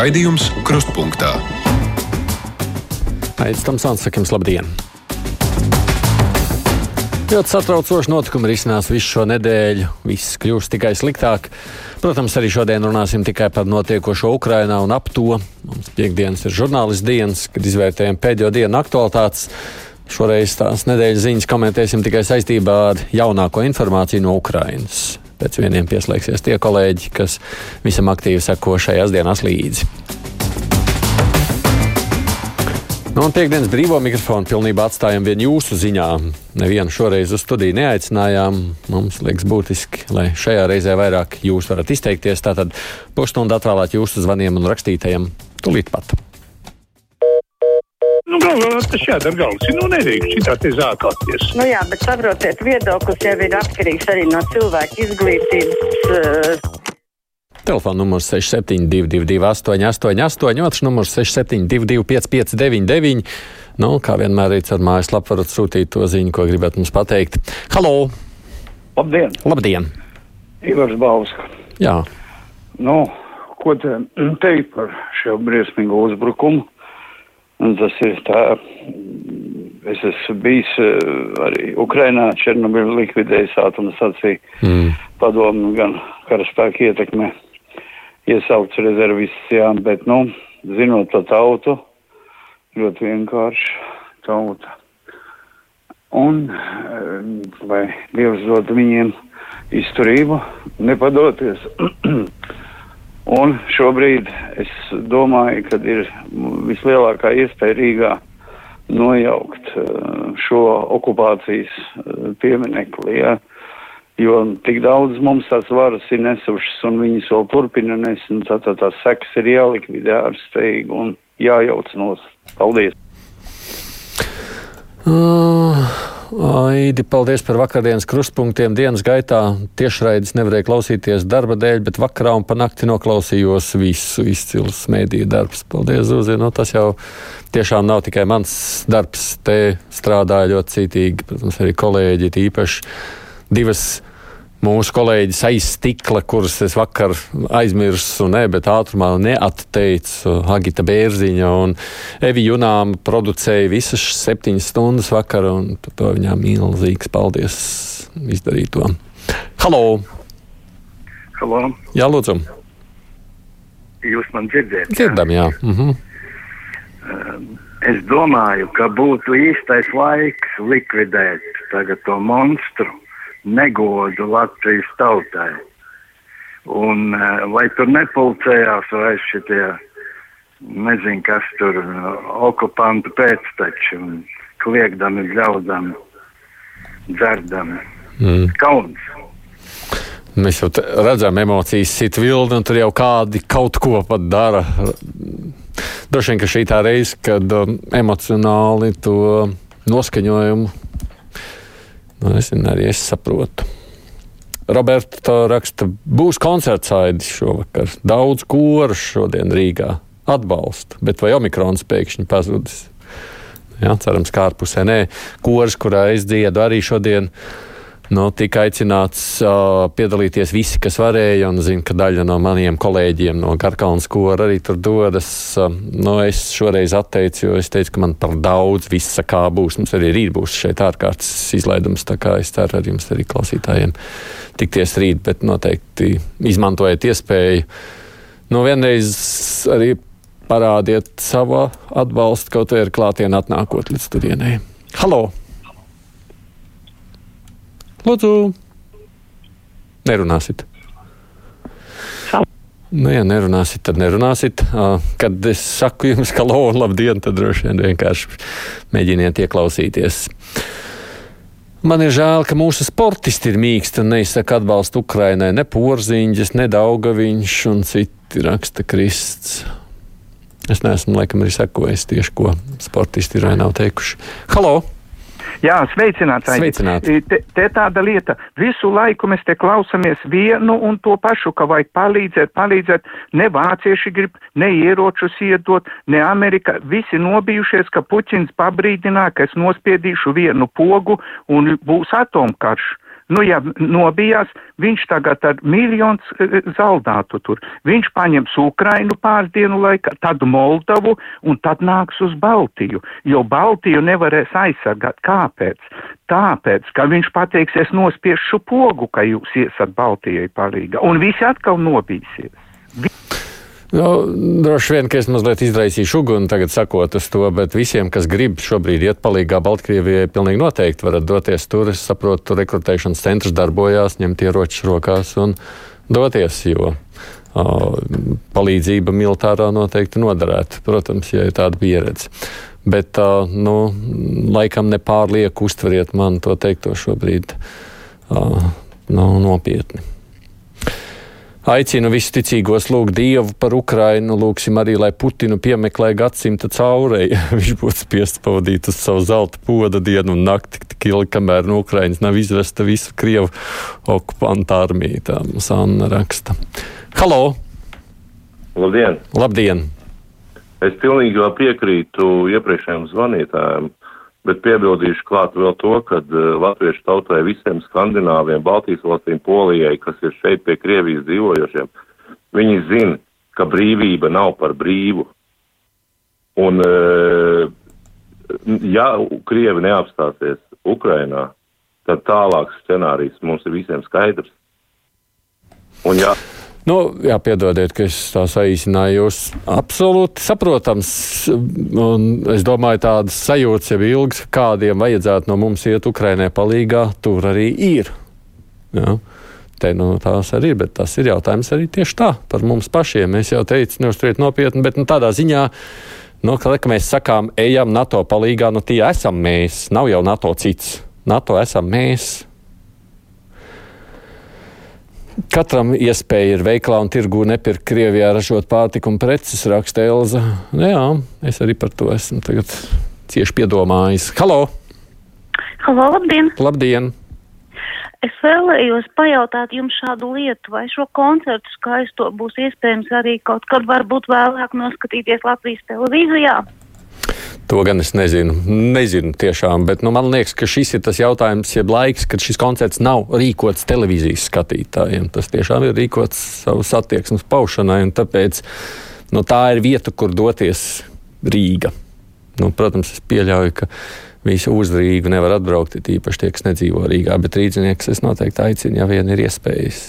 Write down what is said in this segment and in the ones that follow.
Raidījums Krustpunktā. Aizsmeļamies, Tamsons, sakām, labdien! Ļoti satraucoši notikumi risinās visu šo nedēļu. Viss kļūst tikai sliktāk. Protams, arī šodien runāsim tikai par notiekošo Ukrajinā un ap to. Mums piekdienas ir žurnālists dienas, kad izvērtējam pēdējo dienu aktualitātes. Šoreiz tās nedēļas ziņas komentēsim tikai saistībā ar jaunāko informāciju no Ukrainas pēc vieniem pieslēgsies tie kolēģi, kas visam aktīvi seko šajās dienās līdzi. Nu, un piekdienas brīvo mikrofonu pilnībā atstājam vien jūsu ziņā. Nevienu šoreiz uz studiju neaicinājām. Mums liekas būtiski, lai šajā reizē vairāk jūs varat izteikties. Tātad pusstundu atvēlēt jūsu zvaniem un rakstītājiem tūlīt pat. Nu, galvā tas jādara galvas. Nu, nedrīkst šitā te zākāties. Nu jā, bet saprotiet, viedoklis jau ir atkarīgs arī no cilvēka izglītības. Uh... Telefona numurs 6722, 888, otrs numurs 672, 559, nu, kā vienmēr arī ar mājaslapu varat sūtīt to ziņu, ko gribat mums pateikt. Halo! Labdien! Labdien! Ivars Bauska. Jā. Nu, ko te teikt par šo briesmīgo uzbrukumu? Un tas ir tā, es esmu bijis eh, arī Ukrainā, Černobiļu likvidējis ātomstaciju mm. padomu gan karaspēku ietekmē iesaukts rezervists, jā, bet, nu, zinot to tautu, ļoti vienkārši tauta. Un eh, lai Dievs dod viņiem izturību, nepadoties. Un šobrīd es domāju, ka ir vislielākā iespēja Rīgā nojaukt uh, šo okupācijas uh, pieminekli. Ja? Jo tik daudz mums tās varas ir nesušas un viņas vēl turpina nes, un tātad tās sekas ir jālikvidē ar steigu un jājauc nos. Paldies! Uh, Aidi, paldies par vakardienas krustpunktiem. Dienas gaitā tiešraides nevarēja klausīties darba dēļ, bet vakarā un pa nakti noklausījos visu izcils mēdīju darbs. Paldies, Zuzī. No, tas jau tiešām nav tikai mans darbs. Te strādāja ļoti cītīgi, protams, arī kolēģi, īpaši divas mūsu kolēģis aiz stikla, kuras es vakar aizmirsu, ne, bet ātrumā neatteicu Agita Bērziņa un Evi Junām producēja visas septiņas stundas vakar, un par to viņām milzīgs paldies izdarīto. Halo! Halo! Jā, lūdzu! Jūs man dzirdat? Dzirdam, jā. Mhm. Es domāju, ka būtu īstais laiks likvidēt tagad to monstru negodu Latvijas tautai. Un lai tur nepulcējās vairs šitie, nezinu, kas tur, okupantu pēcteči un kliegdami, ļaudami, dzerdami. Mm. Kauns. Mēs jau redzam, emocijas sit vilni, un tur jau kādi kaut ko pat dara. Droši vien, ka šī tā reize, kad um, emocionāli to noskaņojumu Nu, es zinu, arī es saprotu. Roberta raksta, būs koncerts aidis šovakar. Daudz koru šodien Rīgā atbalsta, bet vai omikrons pēkšņi pazudis? Jā, cerams, kā ārpusē nē. Kors, kurā es dziedu arī šodien, uh, Nu, tika aicināts uh, piedalīties visi, kas varēja, un zinu, ka daļa no maniem kolēģiem no Garkalnas kora arī tur dodas. Uh, nu, es šoreiz atteicu, jo es teicu, ka man par daudz visa kā būs. Mums arī rīt būs šeit ārkārtas izlaidums, tā kā es ceru ar jums arī klausītājiem tikties rīt, bet noteikti izmantojiet iespēju. Nu, vienreiz arī parādiet savu atbalstu, kaut vai ar klātienē atnākot līdz turienei. Halo! Lūdzu, nerunāsit. Nu, ja nerunāsit, tad nerunāsit. Kad es saku jums, ka lūdzu, labdien, tad droši vien vienkārši mēģiniet ieklausīties. Man ir žēl, ka mūsu sportisti ir mīksti un neizsaka atbalstu Ukrainai. Ne porziņģis, ne daugaviņš un citi raksta Krists. Es neesmu laikam arī sekojis tieši, ko sportisti ir vai nav teikuši. Halo! Jā, sveicināts. Sveicināti. Te, te tāda lieta, visu laiku mēs te klausamies vienu un to pašu, ka vajag palīdzēt, palīdzēt. Ne vācieši grib, ne ieročus iedot, ne Amerika. Visi nobijušies, ka Puķins pabrīdināja, ka es nospiedīšu vienu pogu un būs atomkarš. Nu, ja nobijās, viņš tagad ar miljonus e, zaldātu tur. Viņš paņems Ukrainu pāris dienu laikā, tad Moldavu un tad nāks uz Baltiju, jo Baltiju nevarēs aizsargāt. Kāpēc? Tāpēc, ka viņš pateiksies nospiešu pogu, ka jūs iesat Baltijai palīga, un visi atkal nobīsies. Nu, droši vien, ka es mazliet izraisīšu uguni tagad sakot uz to, bet visiem, kas grib šobrīd iet palīgā Baltkrievijai, pilnīgi noteikti varat doties tur. Es saprotu, tur rekrutēšanas centrs darbojās, ņemt ieročus rokās un doties, jo o, palīdzība militārā noteikti noderētu, protams, ja ir tāda pieredze. Bet, o, nu, laikam nepārlieku uztveriet man to teikto šobrīd o, nu, nopietni. Aicinu visus ticīgos lūgt Dievu par Ukrainu, lūgsim arī, lai Putinu piemeklē gadsimta caurēji. Viņš būtu spiests pavadīt uz savu zelta poda dienu un nakti tik ilgi, kamēr no Ukrainas nav izvesta visa Krievu okupanta armija. Tā mums Anna raksta. Halo! Labdien! Labdien! Es pilnīgi piekrītu iepriekšējiem zvanītājiem. Bet piebildīšu klāt vēl to, ka uh, latviešu tautai visiem skandināviem, Baltijas valstīm, Polijai, kas ir šeit pie Krievijas dzīvojošiem, viņi zina, ka brīvība nav par brīvu. Un, uh, ja Krievi neapstāsies Ukrainā, tad tālāks scenārijs mums ir visiem skaidrs. Un, ja, Nu, jā, piedodiet, ka es tā saīsināju. Jūs absolūti saprotams. Un es domāju, tādas sajūtas jau ilgas, kādiem vajadzētu no mums iet Ukrainē palīgā, tur arī ir. Jā. Te nu, tās arī ir, bet tas ir jautājums arī tieši tā par mums pašiem. Es jau teicu, neuzturiet nopietni, bet nu, tādā ziņā, nu, ka, ka mēs sakām, ejam NATO palīgā, nu tie esam mēs, nav jau NATO cits. NATO esam mēs. Katram iespēja ir veiklā un tirgū nepirkt Krievijā ražot pārtiku un preces, raksta Elza. Nu jā, es arī par to esmu tagad cieši piedomājis. Halo! Halo, labdien! Labdien! Es vēlējos pajautāt jums šādu lietu, vai šo koncertu skaisto būs iespējams arī kaut kad varbūt vēlāk noskatīties Latvijas televīzijā. To gan es nezinu. Nezinu tiešām, bet nu, man liekas, ka šis ir tas jautājums, jeb laiks, kad šis koncerts nav rīkots televīzijas skatītājiem. Tas tiešām ir rīkots savas attieksmes paušanai, un tāpēc nu, tā ir vieta, kur doties Rīga. Nu, protams, es pieļauju, ka visi uz Rīgu nevar atbraukt, īpaši tie, kas nedzīvo Rīgā, bet rīznieks es noteikti aicinu, ja vien ir iespējas.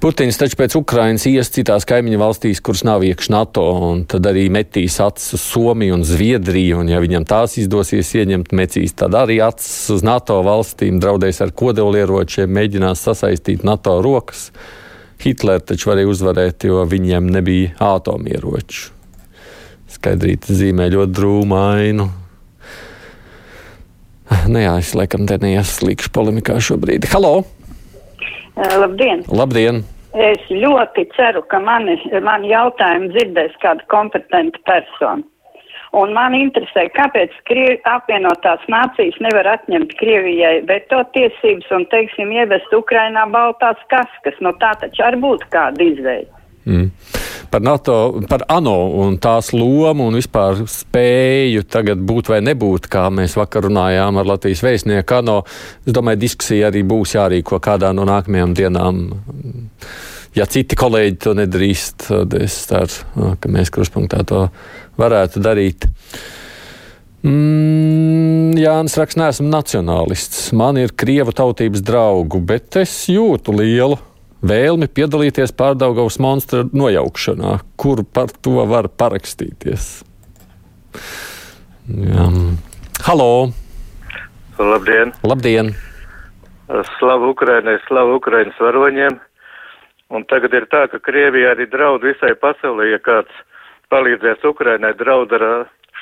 Putins taču pēc Ukrainas ies citās kaimiņu valstīs, kuras nav iekšā NATO, un tad arī metīs acis uz Somiju un Zviedriju, un ja viņam tās izdosies ieņemt, mecīs tad arī acis uz NATO valstīm, draudēs ar kodolieročiem, mēģinās sasaistīt NATO rokas. Hitlers taču varēja uzvarēt, jo viņiem nebija atomieroču. Skaidrīti zīmē ļoti drūmu ainu. Nu jā, es laikam te neieslīgšu polemikā šobrīd. Halo! Labdien! Labdien! Es ļoti ceru, ka mani, mani jautājumu dzirdēs kāda kompetenta persona. Un man interesē, kāpēc Krievi, apvienotās nācijas nevar atņemt Krievijai veto tiesības un, teiksim, ievest Ukrainā baltās kaskas. Nu tā taču arī būtu kāda izveida. Mm. Par NATO, par ANO un tās lomu un vispār spēju tagad būt vai nebūt, kā mēs vakar runājām ar Latvijas vēstnieku ANO. Es domāju, diskusija arī būs jārīko kādā no nākamajām dienām. Ja citi kolēģi to nedrīkst, tad es ceru, ka mēs kruspunktā to varētu darīt. Mm, Jānis Raks, neesmu nacionālists. Man ir krievu tautības draugu, bet es jūtu lielu vēlmi piedalīties pārdaugavas monstru nojaukšanā, kur par to var parakstīties. Jā. Halo! Labdien! Labdien! Slavu Ukrainai, slavu Ukrainas varoņiem! Un tagad ir tā, ka Krievija arī draud visai pasaulē, ja kāds palīdzēs Ukrainai, draud ar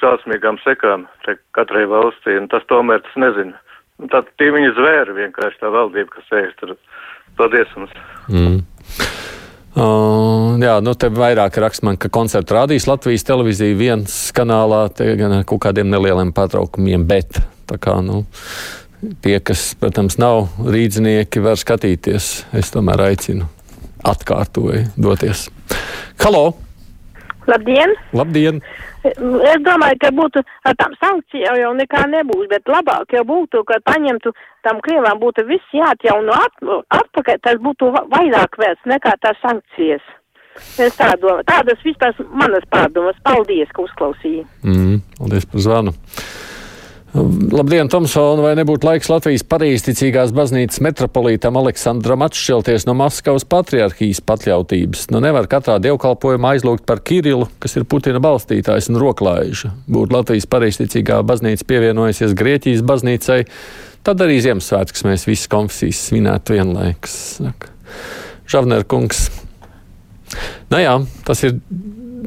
šausmīgām sekām katrai valstī, un tas tomēr tas nezinu. Tā tie viņa zvēri vienkārši tā valdība, kas sēž tur. Paldies jums! Mm. Uh, jā, nu te vairāk raksta man, ka koncertu rādīs Latvijas televīzija viens kanālā, te gan ar kaut kādiem nelieliem pārtraukumiem, bet tā kā, nu, tie, kas, protams, nav rīdzinieki, var skatīties. Es tomēr aicinu atkārtoju doties. Halo! Labdien! Labdien! Es domāju, ka būtu ar tām sankcijām jau nekā nebūs, bet labāk jau būtu, ka paņemtu tam Krievām būtu viss jāatjauno at, atpakaļ, tas būtu vairāk vērts nekā tās sankcijas. Es tā domāju, tādas vispār manas pārdomas. Paldies, ka uzklausīji. Mm, paldies par zvanu. Labdien, Tomsona! Vai nebūtu laiks Latvijas pareizticīgās baznīcas metropolītam Aleksandram atšķelties no Maskavas patriarchijas pakļautības? Nu, nevar katrā dievkalpojumā aizlūgt par Kirilu, kas ir Putina balstītājs un roklaiža. Būtu Latvijas pareizticīgā baznīca pievienojusies Grieķijas baznīcai, tad arī Ziemassvētkus mēs visas konfesijas svinētu vienlaikus. Žavner kungs. Nu jā, tas ir.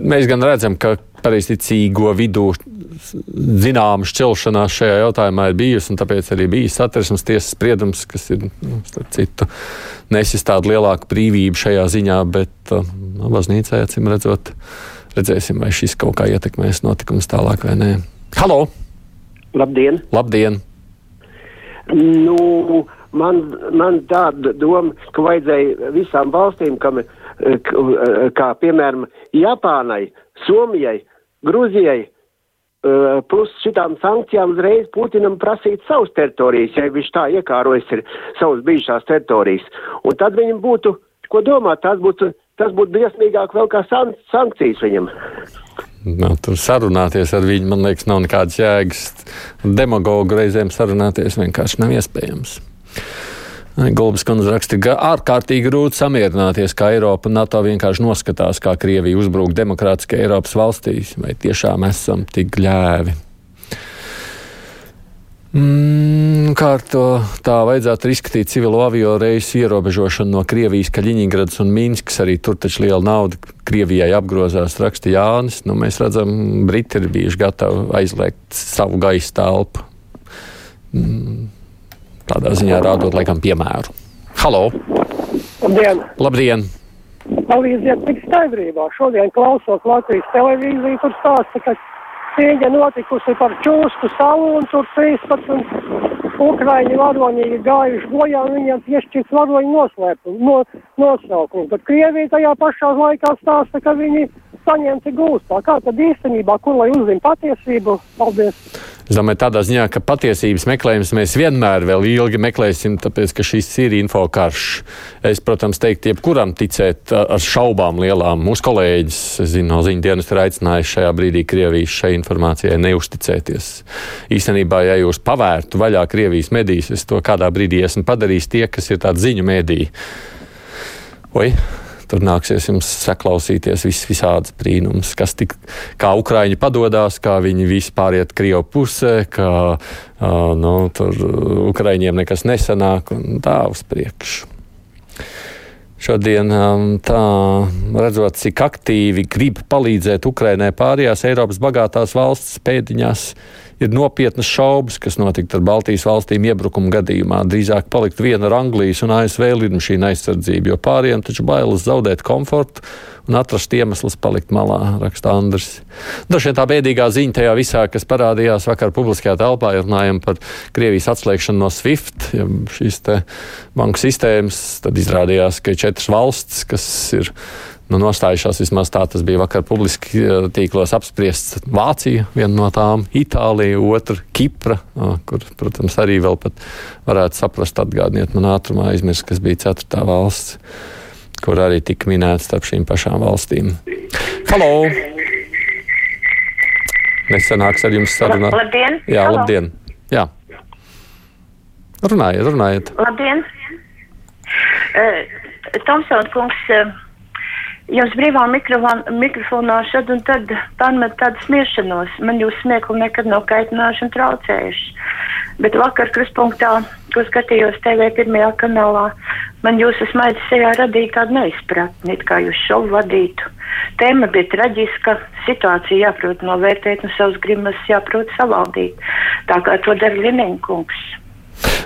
Mēs gan redzam, ka pareizticīgo vidū zināma šķelšanās šajā jautājumā ir bijusi, un tāpēc arī bija satversmes tiesas spriedums, kas ir, nu, starp citu, nesis tādu lielāku brīvību šajā ziņā, bet uh, no, baznīcā, acīm redzot, redzēsim, vai šis kaut kā ietekmēs notikumus tālāk vai nē. Halo! Labdien! Labdien! Nu, man, man tāda doma, ka vajadzēja visām valstīm, kam, kā piemēram Japānai, Somijai, Grūzijai, plus šitām sankcijām uzreiz Putinam prasīt savus teritorijas, ja viņš tā iekārojas ir savas bijušās teritorijas. Un tad viņam būtu, ko domāt, tas būtu, tas būtu briesmīgāk vēl kā san sankcijas viņam. Nu, tur sarunāties ar viņu, man liekas, nav nekādas jēgas. Demagogu reizēm sarunāties vienkārši nav iespējams. Gulbis kundze raksta, ka ārkārtīgi grūti samierināties, ka Eiropa un NATO vienkārši noskatās, kā Krievija uzbrūk demokrātiskajai Eiropas valstīs. Vai tiešām esam tik gļēvi? Mm, kā ar to tā vajadzētu izskatīt civilo avio reisu ierobežošanu no Krievijas, Kaļiņģeradas un Mīnskas? Arī tur taču liela nauda Krievijai apgrozās, raksta Jānis. Nu, mēs redzam, Briti ir bijuši gatavi aizliegt savu gaisa telpu. Mm tādā ziņā rādot laikam piemēru. Halo! Labdien! Labdien. Palīdziet tik skaidrībā. Šodien klausos Latvijas televīziju, tur stāsta, ka cīņa notikusi par čūsku salu un tur 13 ukraiņu varoņi ir gājuši bojā un viņiem piešķirts varoņu noslēpumu, no, nosaukumu. Bet Krievija tajā pašā laikā stāsta, ka viņi saņemti gūstā. Kā tad īstenībā, kur lai uzzina patiesību? Paldies! Es domāju, tādā ziņā, ka patiesības meklējums mēs vienmēr vēl ilgi meklēsim, tāpēc, ka šis ir info karš. Es, protams, teiktu, jebkuram ticēt ar šaubām lielām. Mūsu kolēģis, es zinu, no ziņu dienas ir aicinājis šajā brīdī Krievijas šai informācijai neusticēties. Īstenībā, ja jūs pavērtu vaļā Krievijas medijas, es to kādā brīdī esmu padarījis tie, kas ir tādi ziņu mēdīji. Oi, Tur nāksies jums saklausīties vis, visādas brīnums, kas tik, kā Ukraiņi padodas, kā viņi vispār iet Krievu pusē, ka uh, nu, tur Ukraiņiem nekas nesanāk un tā uz priekšu. Šodien tā redzot, cik aktīvi grib palīdzēt Ukrainai pārējās Eiropas bagātās valsts pēdiņās, ir nopietnas šaubas, kas notiktu ar Baltijas valstīm iebrukuma gadījumā. Drīzāk palikt viena ar Anglijas un ASV lidmašīnu aizsardzību, jo pāriem taču bailes zaudēt komfortu un atrast iemeslus palikt malā, raksta Andris. Dažiem tā bēdīgā ziņa tajā visā, kas parādījās vakar publiskajā telpā, ja runājam par Krievijas atslēgšanu no SWIFT, ja šīs banku sistēmas, tad izrādījās, ka ir četras valsts, kas ir nu, nostājušās. Vismaz tā tas bija vakar publiski eh, tīklos apspriests. Vācija, viena no tām, Itālija, otra Kipra, kur, protams, arī vēl pat varētu saprast, atgādniet man ātrumā aizmirst, kas bija ceturtā valsts, kur arī tika minēts starp šīm pašām valstīm. Halo! Nesanāks ar jums sarunā. Labdien! Jā, Halo. labdien! Jā. Runājiet, runājiet. Labdien! Uh, Tomsons kungs, uh, jums brīvā mikrofonā šad un tad pārmet tādu smiešanos. Man jūs smiekli nekad nav kaitinājuši un traucējuši. Bet vakar kruspunktā, ko skatījos TV pirmajā kanālā, man jūsu smaids sejā radīja tādu neizpratni, it kā jūs šovu vadītu. Tēma bija traģiska, situācija jāprot novērtēt un savus grimas jāprot savaldīt. Tā kā to dara Lineņkungs.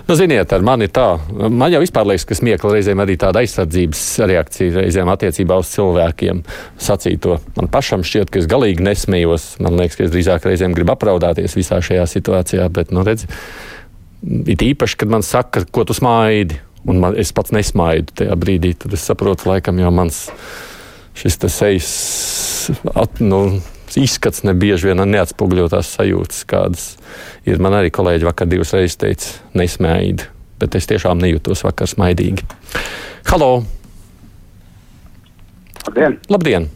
Nu, ziniet, ar mani tā. Man jau vispār liekas, ka smiekla reizēm arī tāda aizsardzības reakcija reizēm attiecībā uz cilvēkiem sacīto. Man pašam šķiet, ka es galīgi nesmējos. Man liekas, ka es drīzāk reizēm gribu apraudāties visā šajā situācijā, bet, nu, redz, it īpaši, kad man saka, ko tu smaidi, un man, es pats nesmaidu tajā brīdī, tad es saprotu, laikam jau mans šis sejas, at, nu, izskats nebieži vien neatspoguļo tās sajūtas, kādas ir. Man arī kolēģi vakar divas reizes teica, nesmējiet, bet es tiešām nejūtos vakar smaidīgi. Halo! Labdien! Labdien.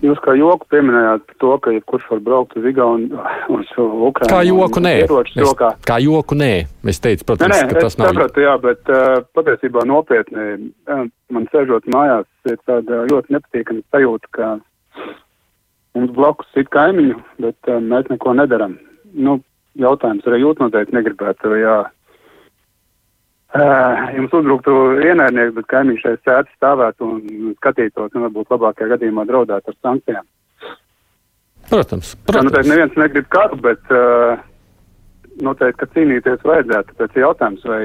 Jūs kā joku pieminējāt to, ka jebkurš var braukt uz Igauniju, uz Ukrainu. Kā joku nē. Es, kā joku nē. Es teicu, protams, nē, nē, ka tas nav. Sapratu, jā, bet uh, patiesībā nopietni man sēžot mājās ir tāda ļoti nepatīkama sajūta, ka mums blakus ir kaimiņu, bet uh, mēs neko nedaram. Nu, jautājums arī jūt noteikti negribētu, jā. Uh, jums uzbruktu ienaidnieks, bet kaimiņš šeit sēdz stāvētu un skatītos, un varbūt labākajā gadījumā draudētu ar sankcijām. Protams, Tā protams. noteikti neviens negrib karu, bet uh, noteikti, ka cīnīties vajadzētu. Pēc jautājums, vai,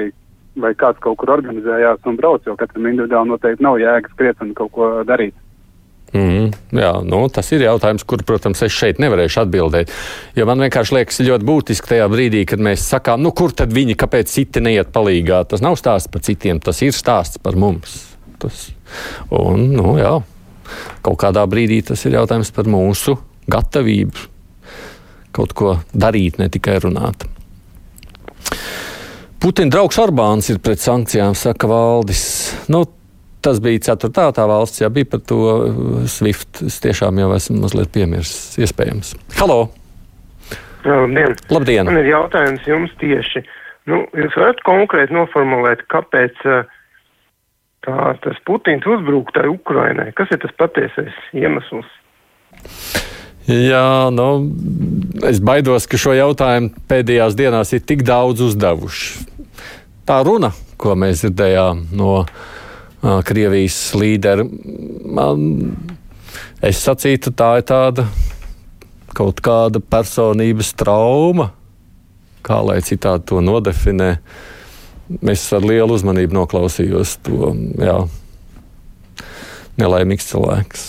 vai kāds kaut kur organizējās un brauc, jo katram individuāli noteikti nav jēga skriet un kaut ko darīt. Mm, jā, nu, tas ir jautājums, kur, protams, es šeit nevarēšu atbildēt. Jo man vienkārši liekas ļoti būtiski tajā brīdī, kad mēs sakām, nu, kur tad viņi, kāpēc citi neiet palīgā. Tas nav stāsts par citiem, tas ir stāsts par mums. Tas, un, nu, jā, kaut kādā brīdī tas ir jautājums par mūsu gatavību kaut ko darīt, ne tikai runāt. Putina draugs Orbāns ir pret sankcijām, saka Valdis. Nu, tas bija ceturtā tā valsts, ja bija par to uh, Swift. Es tiešām jau esmu mazliet piemirsis, iespējams. Halo! Labdien. Labdien! Man ir jautājums jums tieši. Nu, jūs varat konkrēti noformulēt, kāpēc uh, tā, tas Putins uzbruk tai Ukrainai? Kas ir tas patiesais iemesls? Jā, nu, es baidos, ka šo jautājumu pēdējās dienās ir tik daudz uzdevuši. Tā runa, ko mēs dzirdējām no uh, Krievijas līdera, man, es sacītu, tā ir tāda kaut kāda personības trauma, kā lai citādi to nodefinē. Es ar lielu uzmanību noklausījos to, jā, nelaimīgs cilvēks.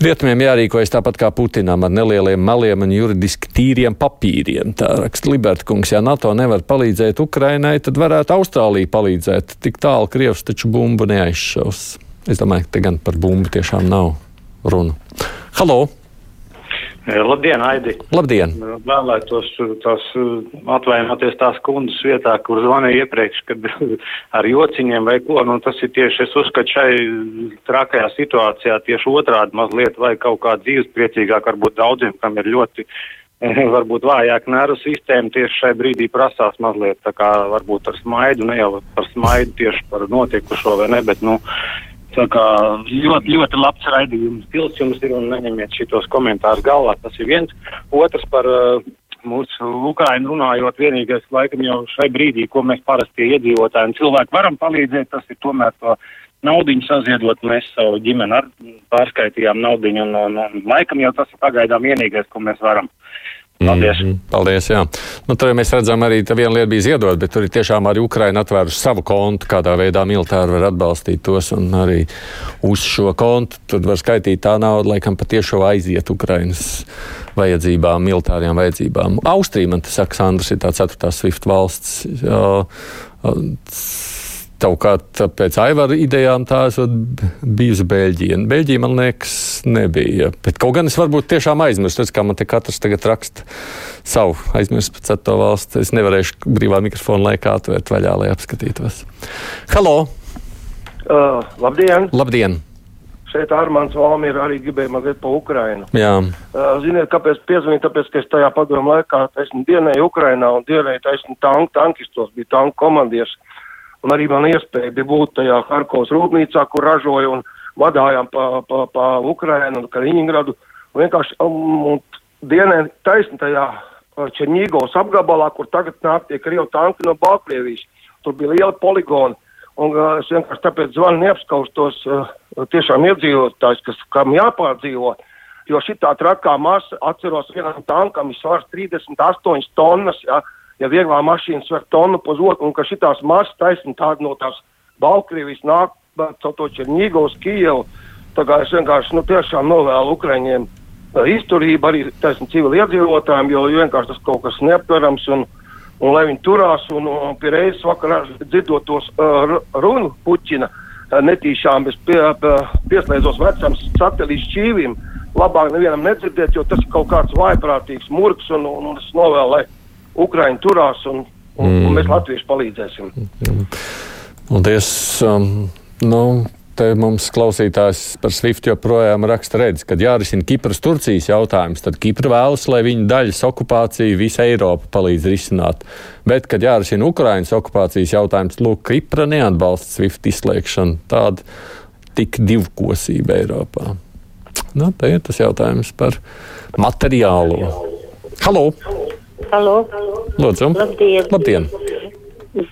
Rietumiem jārīkojas tāpat kā Putinam ar nelieliem maliem un juridiski tīriem papīriem. Tā raksta Libertkungs. Ja NATO nevar palīdzēt Ukrainai, tad varētu Austrālija palīdzēt. Tik tālu Krievs taču bumbu neaizšaus. Es domāju, ka te gan par bumbu tiešām nav runa. Halo! Labdien, Aidi! Labdien! Vēlētos tās atvainoties tās kundas vietā, kur zvanīja iepriekš, kad ar jociņiem vai ko, nu tas ir tieši, es uzskatu, šai trakajā situācijā tieši otrādi mazliet vai kaut kā dzīvespriecīgāk, varbūt daudziem, kam ir ļoti varbūt vājāk nervu sistēma tieši šai brīdī prasās mazliet tā kā varbūt ar smaidu, ne jau par smaidu tieši par notikušo vai ne, bet, nu, kā ļoti, ļoti labs raidījums, stils jums ir un neņemiet šitos komentārus galvā. Tas ir viens. Otrs par uh, mūsu Ukrainu runājot, vienīgais laikam jau šai brīdī, ko mēs parasti iedzīvotāji un cilvēki varam palīdzēt, tas ir tomēr to naudiņu saziedot. Mēs savu ģimeni ar pārskaitījām naudiņu un, un, un laikam jau tas ir pagaidām vienīgais, ko mēs varam. Paldies. Mm. Paldies jā. nu, tur mēs redzam, arī tā viena lieta bija ziedot, bet tur ir tiešām arī Ukraina atvērusi savu kontu, kādā veidā militāri var atbalstīt tos. Un arī uz šo kontu tur var skaitīt tā nauda, laikam patiešām aiziet Ukrainas vajadzībām, militārajām vajadzībām. Austrija, man te saka, Sandrs ir tā ceturtā SWIFT valsts. Jā, Savukārt, pēc Aivara idejām tā esot bijusi Beļģija. Beļģija, man liekas, nebija. Bet kaut gan es varbūt tiešām aizmirsu, redz, kā man te katrs tagad raksta savu aizmirst pēc to valsts. Es nevarēšu brīvā mikrofona laikā atvērt vaļā, lai apskatītos. Halo! Uh, labdien! Labdien! Šeit Armāns Valmi ir arī gribēja mazliet pa Ukrainu. Jā. Ziniet, kāpēc piezvanīju? Tāpēc, ka es tajā padomu laikā esmu dienēju Ukrainā un dienēju taisnu tanku, tankistos, biju tanku komandieris. Un arī man iespēja bija būt tajā Harkovas rūpnīcā, kur ražoja un vadājām pa, pa, pa Ukrainu un Kaliņingradu. Un vienkārši um, dienē taisni tajā Černīgovas apgabalā, kur tagad nāk tie Krievu tanki no Baltkrievijas. Tur bija liela poligona. Un uh, es vienkārši tāpēc zvanu neapskaustos uh, tiešām iedzīvotājs, kas kam jāpārdzīvo. Jo šitā trakā masa, atceros, vienam tankam ir svars 38 tonnas, jā, ja vieglā mašīna sver tonu pa otru, un ka šitās masas taisni tāda no tās Baltkrievijas nāk, caur to Černīgovs, Kijevu. Tā kā es vienkārši, nu, tiešām novēlu Ukraiņiem uh, izturību arī taisni civili iedzīvotājiem, jo vienkārši tas kaut kas neaptverams, un, un lai viņi turās, un, un pie reizes vakarā dzirdot tos uh, runu Puķina, netīšām es pie, pie, pieslēdzos vecam satelītu šķīvim. Labāk nevienam nedzirdēt, jo tas ir kaut kāds vaiprātīgs murgs, un, un, un es novēlu, lai Ukraiņi turās, un, un, mm. un mēs Latvieši palīdzēsim. Paldies! Um, nu, te mums klausītājs par Swift joprojām raksta redz, kad jārisina Kipras Turcijas jautājums, tad Kipra vēlas, lai viņa daļas okupāciju visa Eiropa palīdz risināt. Bet, kad jārisina Ukrainas okupācijas jautājums, lūk, Kipra neatbalsta Swift izslēgšanu. Tāda tik divkosība Eiropā. Nu, te ir tas jautājums par materiālo. Halo! Halo! Lūdzu! Labdien! Labdien.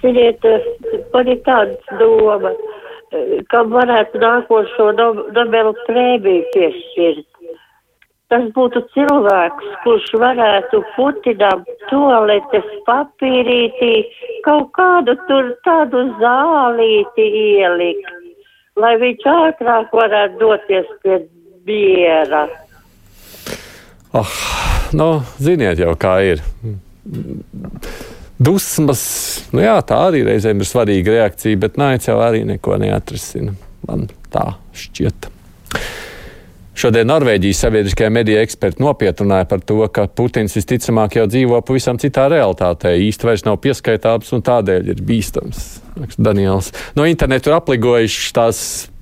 Ziniet, man ir tāda doma kam varētu nākošo Nobela prēmiju piešķirt. Tas būtu cilvēks, kurš varētu Putinam toaletes papīrītī kaut kādu tur tādu zālīti ielikt, lai viņš ātrāk varētu doties pie miera. Oh, nu, ziniet jau, kā ir dusmas, nu jā, tā arī reizēm ir svarīga reakcija, bet naids jau arī neko neatrisina. Man tā šķiet. Šodien Norvēģijas sabiedriskajā medijā eksperti nopietni runāja par to, ka Putins visticamāk jau dzīvo pavisam citā realitātē, īsti vairs nav pieskaitāms un tādēļ ir bīstams. Daniels. No interneta ir apligojuši tās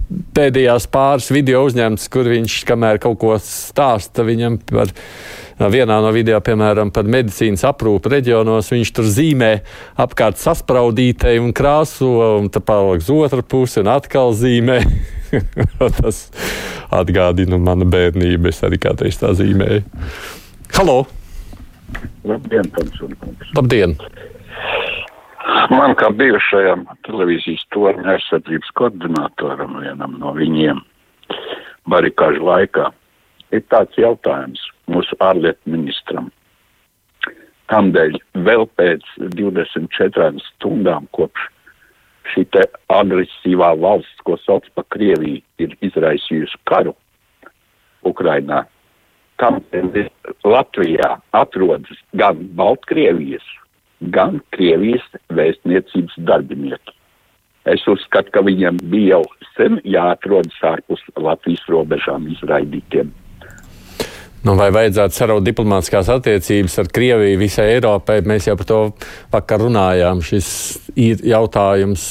pēdējās pāris video uzņemtas, kur viņš, kamēr kaut ko stāsta viņam par vienā no video, piemēram, par medicīnas aprūpu reģionos, viņš tur zīmē apkārt saspraudītei un krāso, un tā paliek uz otru pusi un atkal zīmē. Tas atgādina manu bērnību. Es arī kādreiz tā zīmēju. Halo! Labdien, Tamsunkungs! Labdien! Man kā bijušajam televīzijas torņa aizsardzības koordinatoram, vienam no viņiem, barikāžu laikā, ir tāds jautājums mūsu ārlietu ministram. Kādēļ vēl pēc 24 stundām kopš šī agresīvā valsts, ko sauc par Krieviju, ir izraisījusi karu Ukrainā, kādēļ Latvijā atrodas gan Baltkrievijas, gan Krievijas vēstniecības darbinieki. Es uzskatu, ka viņiem bija jau sen jāatrodas ārpus Latvijas robežām izraidītiem. Nu, vai vajadzētu saraut diplomātiskās attiecības ar Krieviju visai Eiropai? Mēs jau par to vakar runājām. Šis ir jautājums.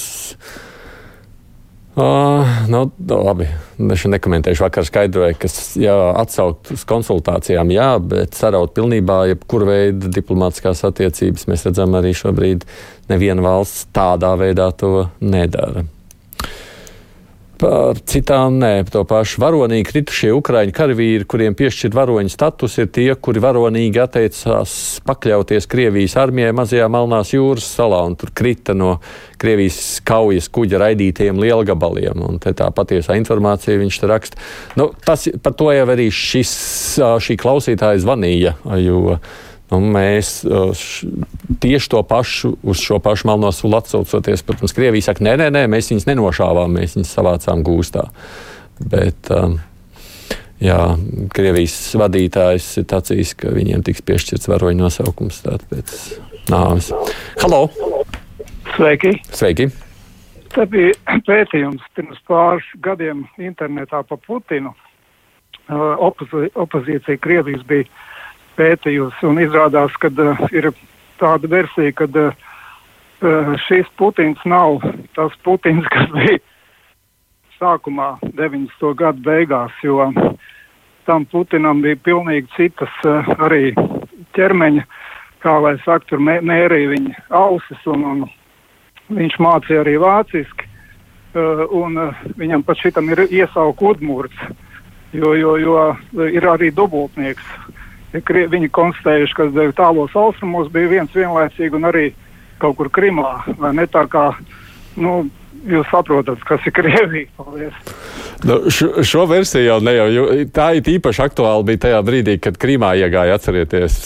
Uh, nu, labi, es nekomentēšu. Vakar skaidroju, ka jā, atsaukt uz konsultācijām, jā, bet saraut pilnībā jebkuru veidu diplomātiskās attiecības mēs redzam arī šobrīd neviena valsts tādā veidā to nedara. Citām, nē, to pašu varonīgi kritušie ukraiņu karavīri, kuriem piešķirt varoņu status, ir tie, kuri varonīgi atteicās pakļauties Krievijas armijai mazajā Melnās jūras salā un tur krita no Krievijas kaujas kuģa raidītajiem lielgabaliem. Un tā patiesā informācija viņš te raksta. Nu, tas, par to jau arī šis, šī klausītāja zvanīja, jo Un mēs š, tieši to pašu, uz šo pašu melno sulu atsaucoties, protams, Krievija saka, nē, nē, nē, mēs viņus nenošāvām, mēs viņus savācām gūstā. Bet, um, jā, Krievijas vadītājs ir tacījis, ka viņiem tiks piešķirts varoņu nosaukums pēc nāves. Halo! Sveiki! Sveiki! Te bija pētījums pirms pāris gadiem internetā par Putinu. Opozi opozīcija Krievijas bija pētījusi izrādās, ka uh, ir tāda versija, ka uh, šis Putins nav tas Putins, kas bija sākumā 90. gadu beigās, jo tam Putinam bija pilnīgi citas uh, arī ķermeņa, kā lai saka, tur mē, mērīja viņa ausis un, un viņš mācīja arī vāciski. Uh, un uh, viņam pat šitam ir iesauka udmurts, jo, jo, jo ir arī dubultnieks viņi konstatējuši, ka tālos austrumos bija viens vienlaicīgi un arī kaut kur Krimā. Kā, nu, jūs saprotat, kas ir Krievija. Paldies. Nu, šo, šo versiju jau ne jau. Tā ir īpaši aktuāla bija tajā brīdī, kad Krīmā iegāja. Atcerieties,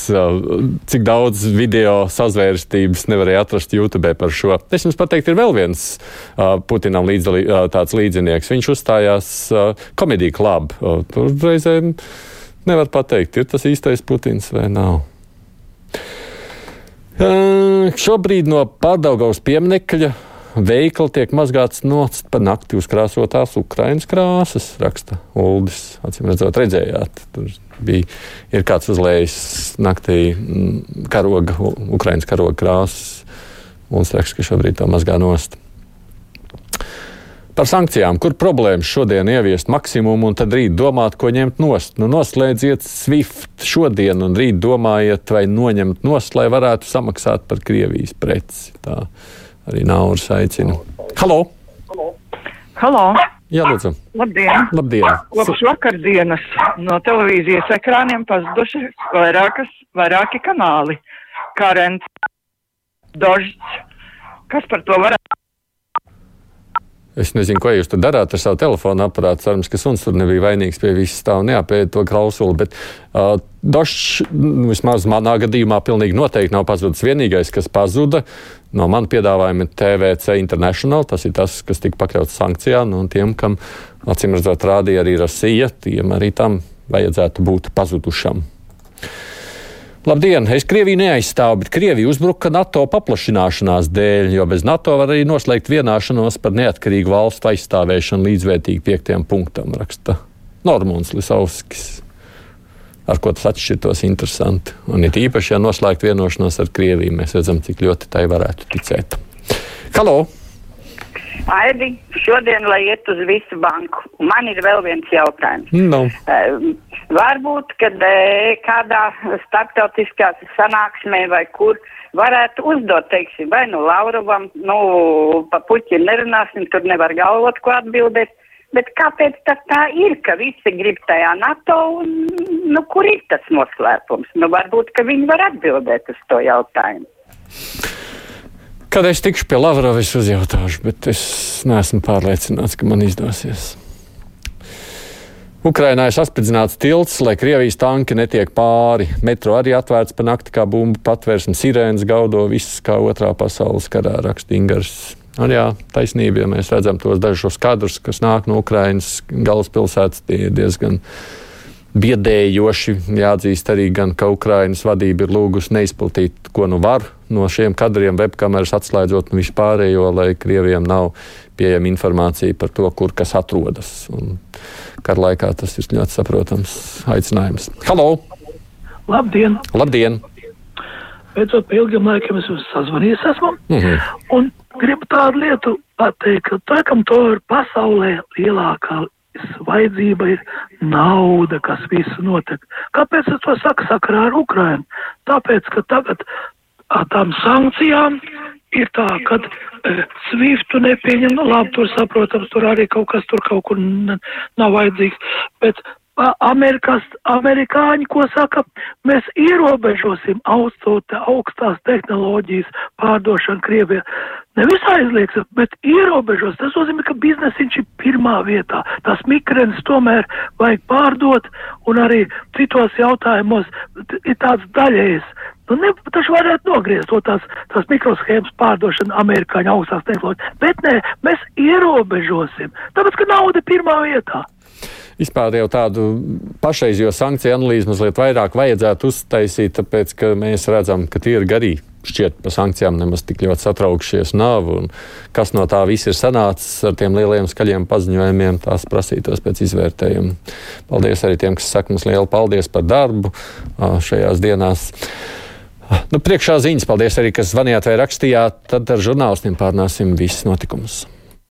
cik daudz video sazvērstības nevarēja atrast YouTube par šo. Es jums pateiktu, ir vēl viens uh, Putinam līdzdalī, uh, tāds līdzinieks. Viņš uzstājās uh, komēdiju klubu. Tur reizēm. Nevar pateikt, ir tas īstais Putins vai nav. Uh, šobrīd no Pārdaugaus pieminekļa veikli tiek mazgāts nost pa nakti uzkrāsotās Ukraiņas krāsas, raksta Uldis. Acīm redzot, redzējāt, tur bija ir kāds uzlējis naktī mm, karoga, Ukraiņas karoga krāsas. Uldis raksta, ka šobrīd to mazgā nost. Par sankcijām, kur problēmas šodien ieviest maksimumu un tad rīt domāt, ko ņemt nost. Nu, noslēdziet SWIFT šodien un rīt domājiet, vai noņemt nost, lai varētu samaksāt par Krievijas preci. Tā arī Nauris aicina. Halo! Halo! Jā, lūdzu. Labdien! Labdien. Kopš vakardienas no televīzijas ekrāniem pazuduši vairākas, vairāki kanāli. Karents, Dožs, kas par to varētu Es nezinu, ko jūs tur darāt ar savu telefonu aparātu. Cerams, ka suns tur nebija vainīgs pie visas tā un neapēda to klausuli. Bet uh, Došs, vismaz manā gadījumā, pilnīgi noteikti nav pazudis. Vienīgais, kas pazuda no manas piedāvājuma, ir TVC International. Tas ir tas, kas tika pakļauts sankcijām. Un tiem, kam acīm redzot, rādīja arī Rasija, tiem arī tam vajadzētu būt pazudušam. Labdien! Es Krieviju neaizstāvu, bet Krievija uzbruka NATO paplašināšanās dēļ, jo bez NATO var arī noslēgt vienāšanos par neatkarīgu valstu aizstāvēšanu līdzvērtīgi piektiem punktam, raksta Normons Lisovskis. Ar ko tas atšķirtos interesanti. Un ir īpaši, ja noslēgt vienošanos ar Krieviju, mēs redzam, cik ļoti tai varētu ticēt. Halo! Aidi, šodien, lai iet uz visu banku, man ir vēl viens jautājums. No. Uh, varbūt, kad uh, kādā starptautiskā sanāksmē vai kur varētu uzdot, teiksim, vai nu Laurovam, nu, pa puķi nerunāsim, tur nevar galvot, ko atbildēt. Bet kāpēc tas tā ir, ka visi grib tajā NATO un, nu, kur ir tas noslēpums? Nu, varbūt, ka viņi var atbildēt uz to jautājumu. Kad es tikšu pie Lavrova, es uzjautāšu, bet es neesmu pārliecināts, ka man izdosies. Ukrainā ir saspridzināts tilts, lai Krievijas tanki netiek pāri. Metro arī atvērts pa nakti kā bumbu patvērsme, sirēnas gaudo viss kā otrā pasaules karā rakstīngars. Un jā, taisnība, ja mēs redzam tos dažos kadrus, kas nāk no Ukrainas galvaspilsētas, tie ir diezgan biedējoši. Jāatzīst arī, gan, ka Ukrainas vadība ir lūgusi neizplatīt, ko nu var no šiem kadriem, webkameras atslēdzot un vispārējo, lai Krievijam nav pieejama informācija par to, kur kas atrodas. Un kara laikā tas ir ļoti saprotams aicinājums. Halo! Labdien! Labdien! Beidzot, pēc ilgiem laikiem es jums sazvanījis esmu. Mm -hmm. Un gribu tādu lietu pateikt, ka tā, kam to ir pasaulē lielākā vajadzība ir nauda, kas visu notiek. Kāpēc es to saku sakarā ar Ukrainu? Tāpēc, ka tagad ar tām sankcijām ir tā, ka e, Swiftu nepieņem, nu labi, tur saprotams, tur arī kaut kas tur kaut kur nav vajadzīgs, bet Amerikas, amerikāņi, ko saka, mēs ierobežosim augstot, augstās tehnoloģijas pārdošanu Krievijā. Nevis aizliegsim, bet ierobežos. Tas nozīmē, ka biznesiņš ir pirmā vietā. Tas mikrens tomēr vajag pārdot un arī citos jautājumos ir tāds daļējs. Nu, ne, taču varētu nogriezt to tās, tās mikroshēmas pārdošanu amerikāņu augstās tehnoloģijas, bet nē, mēs ierobežosim, tāpēc, ka nauda ir pirmā vietā vispār jau tādu pašreizējo sankciju analīzi mazliet vairāk vajadzētu uztaisīt, tāpēc ka mēs redzam, ka tie ir garīgi. Šķiet, par sankcijām nemaz tik ļoti satraukšies nav. Kas no tā viss ir sanācis ar tiem lieliem skaļiem paziņojumiem, tās prasītos pēc izvērtējuma. Paldies arī tiem, kas saka mums lielu paldies par darbu šajās dienās. Nu, priekšā ziņas, paldies arī, kas zvanījāt vai rakstījāt. Tad ar žurnālistiem pārnāsim visus notikumus.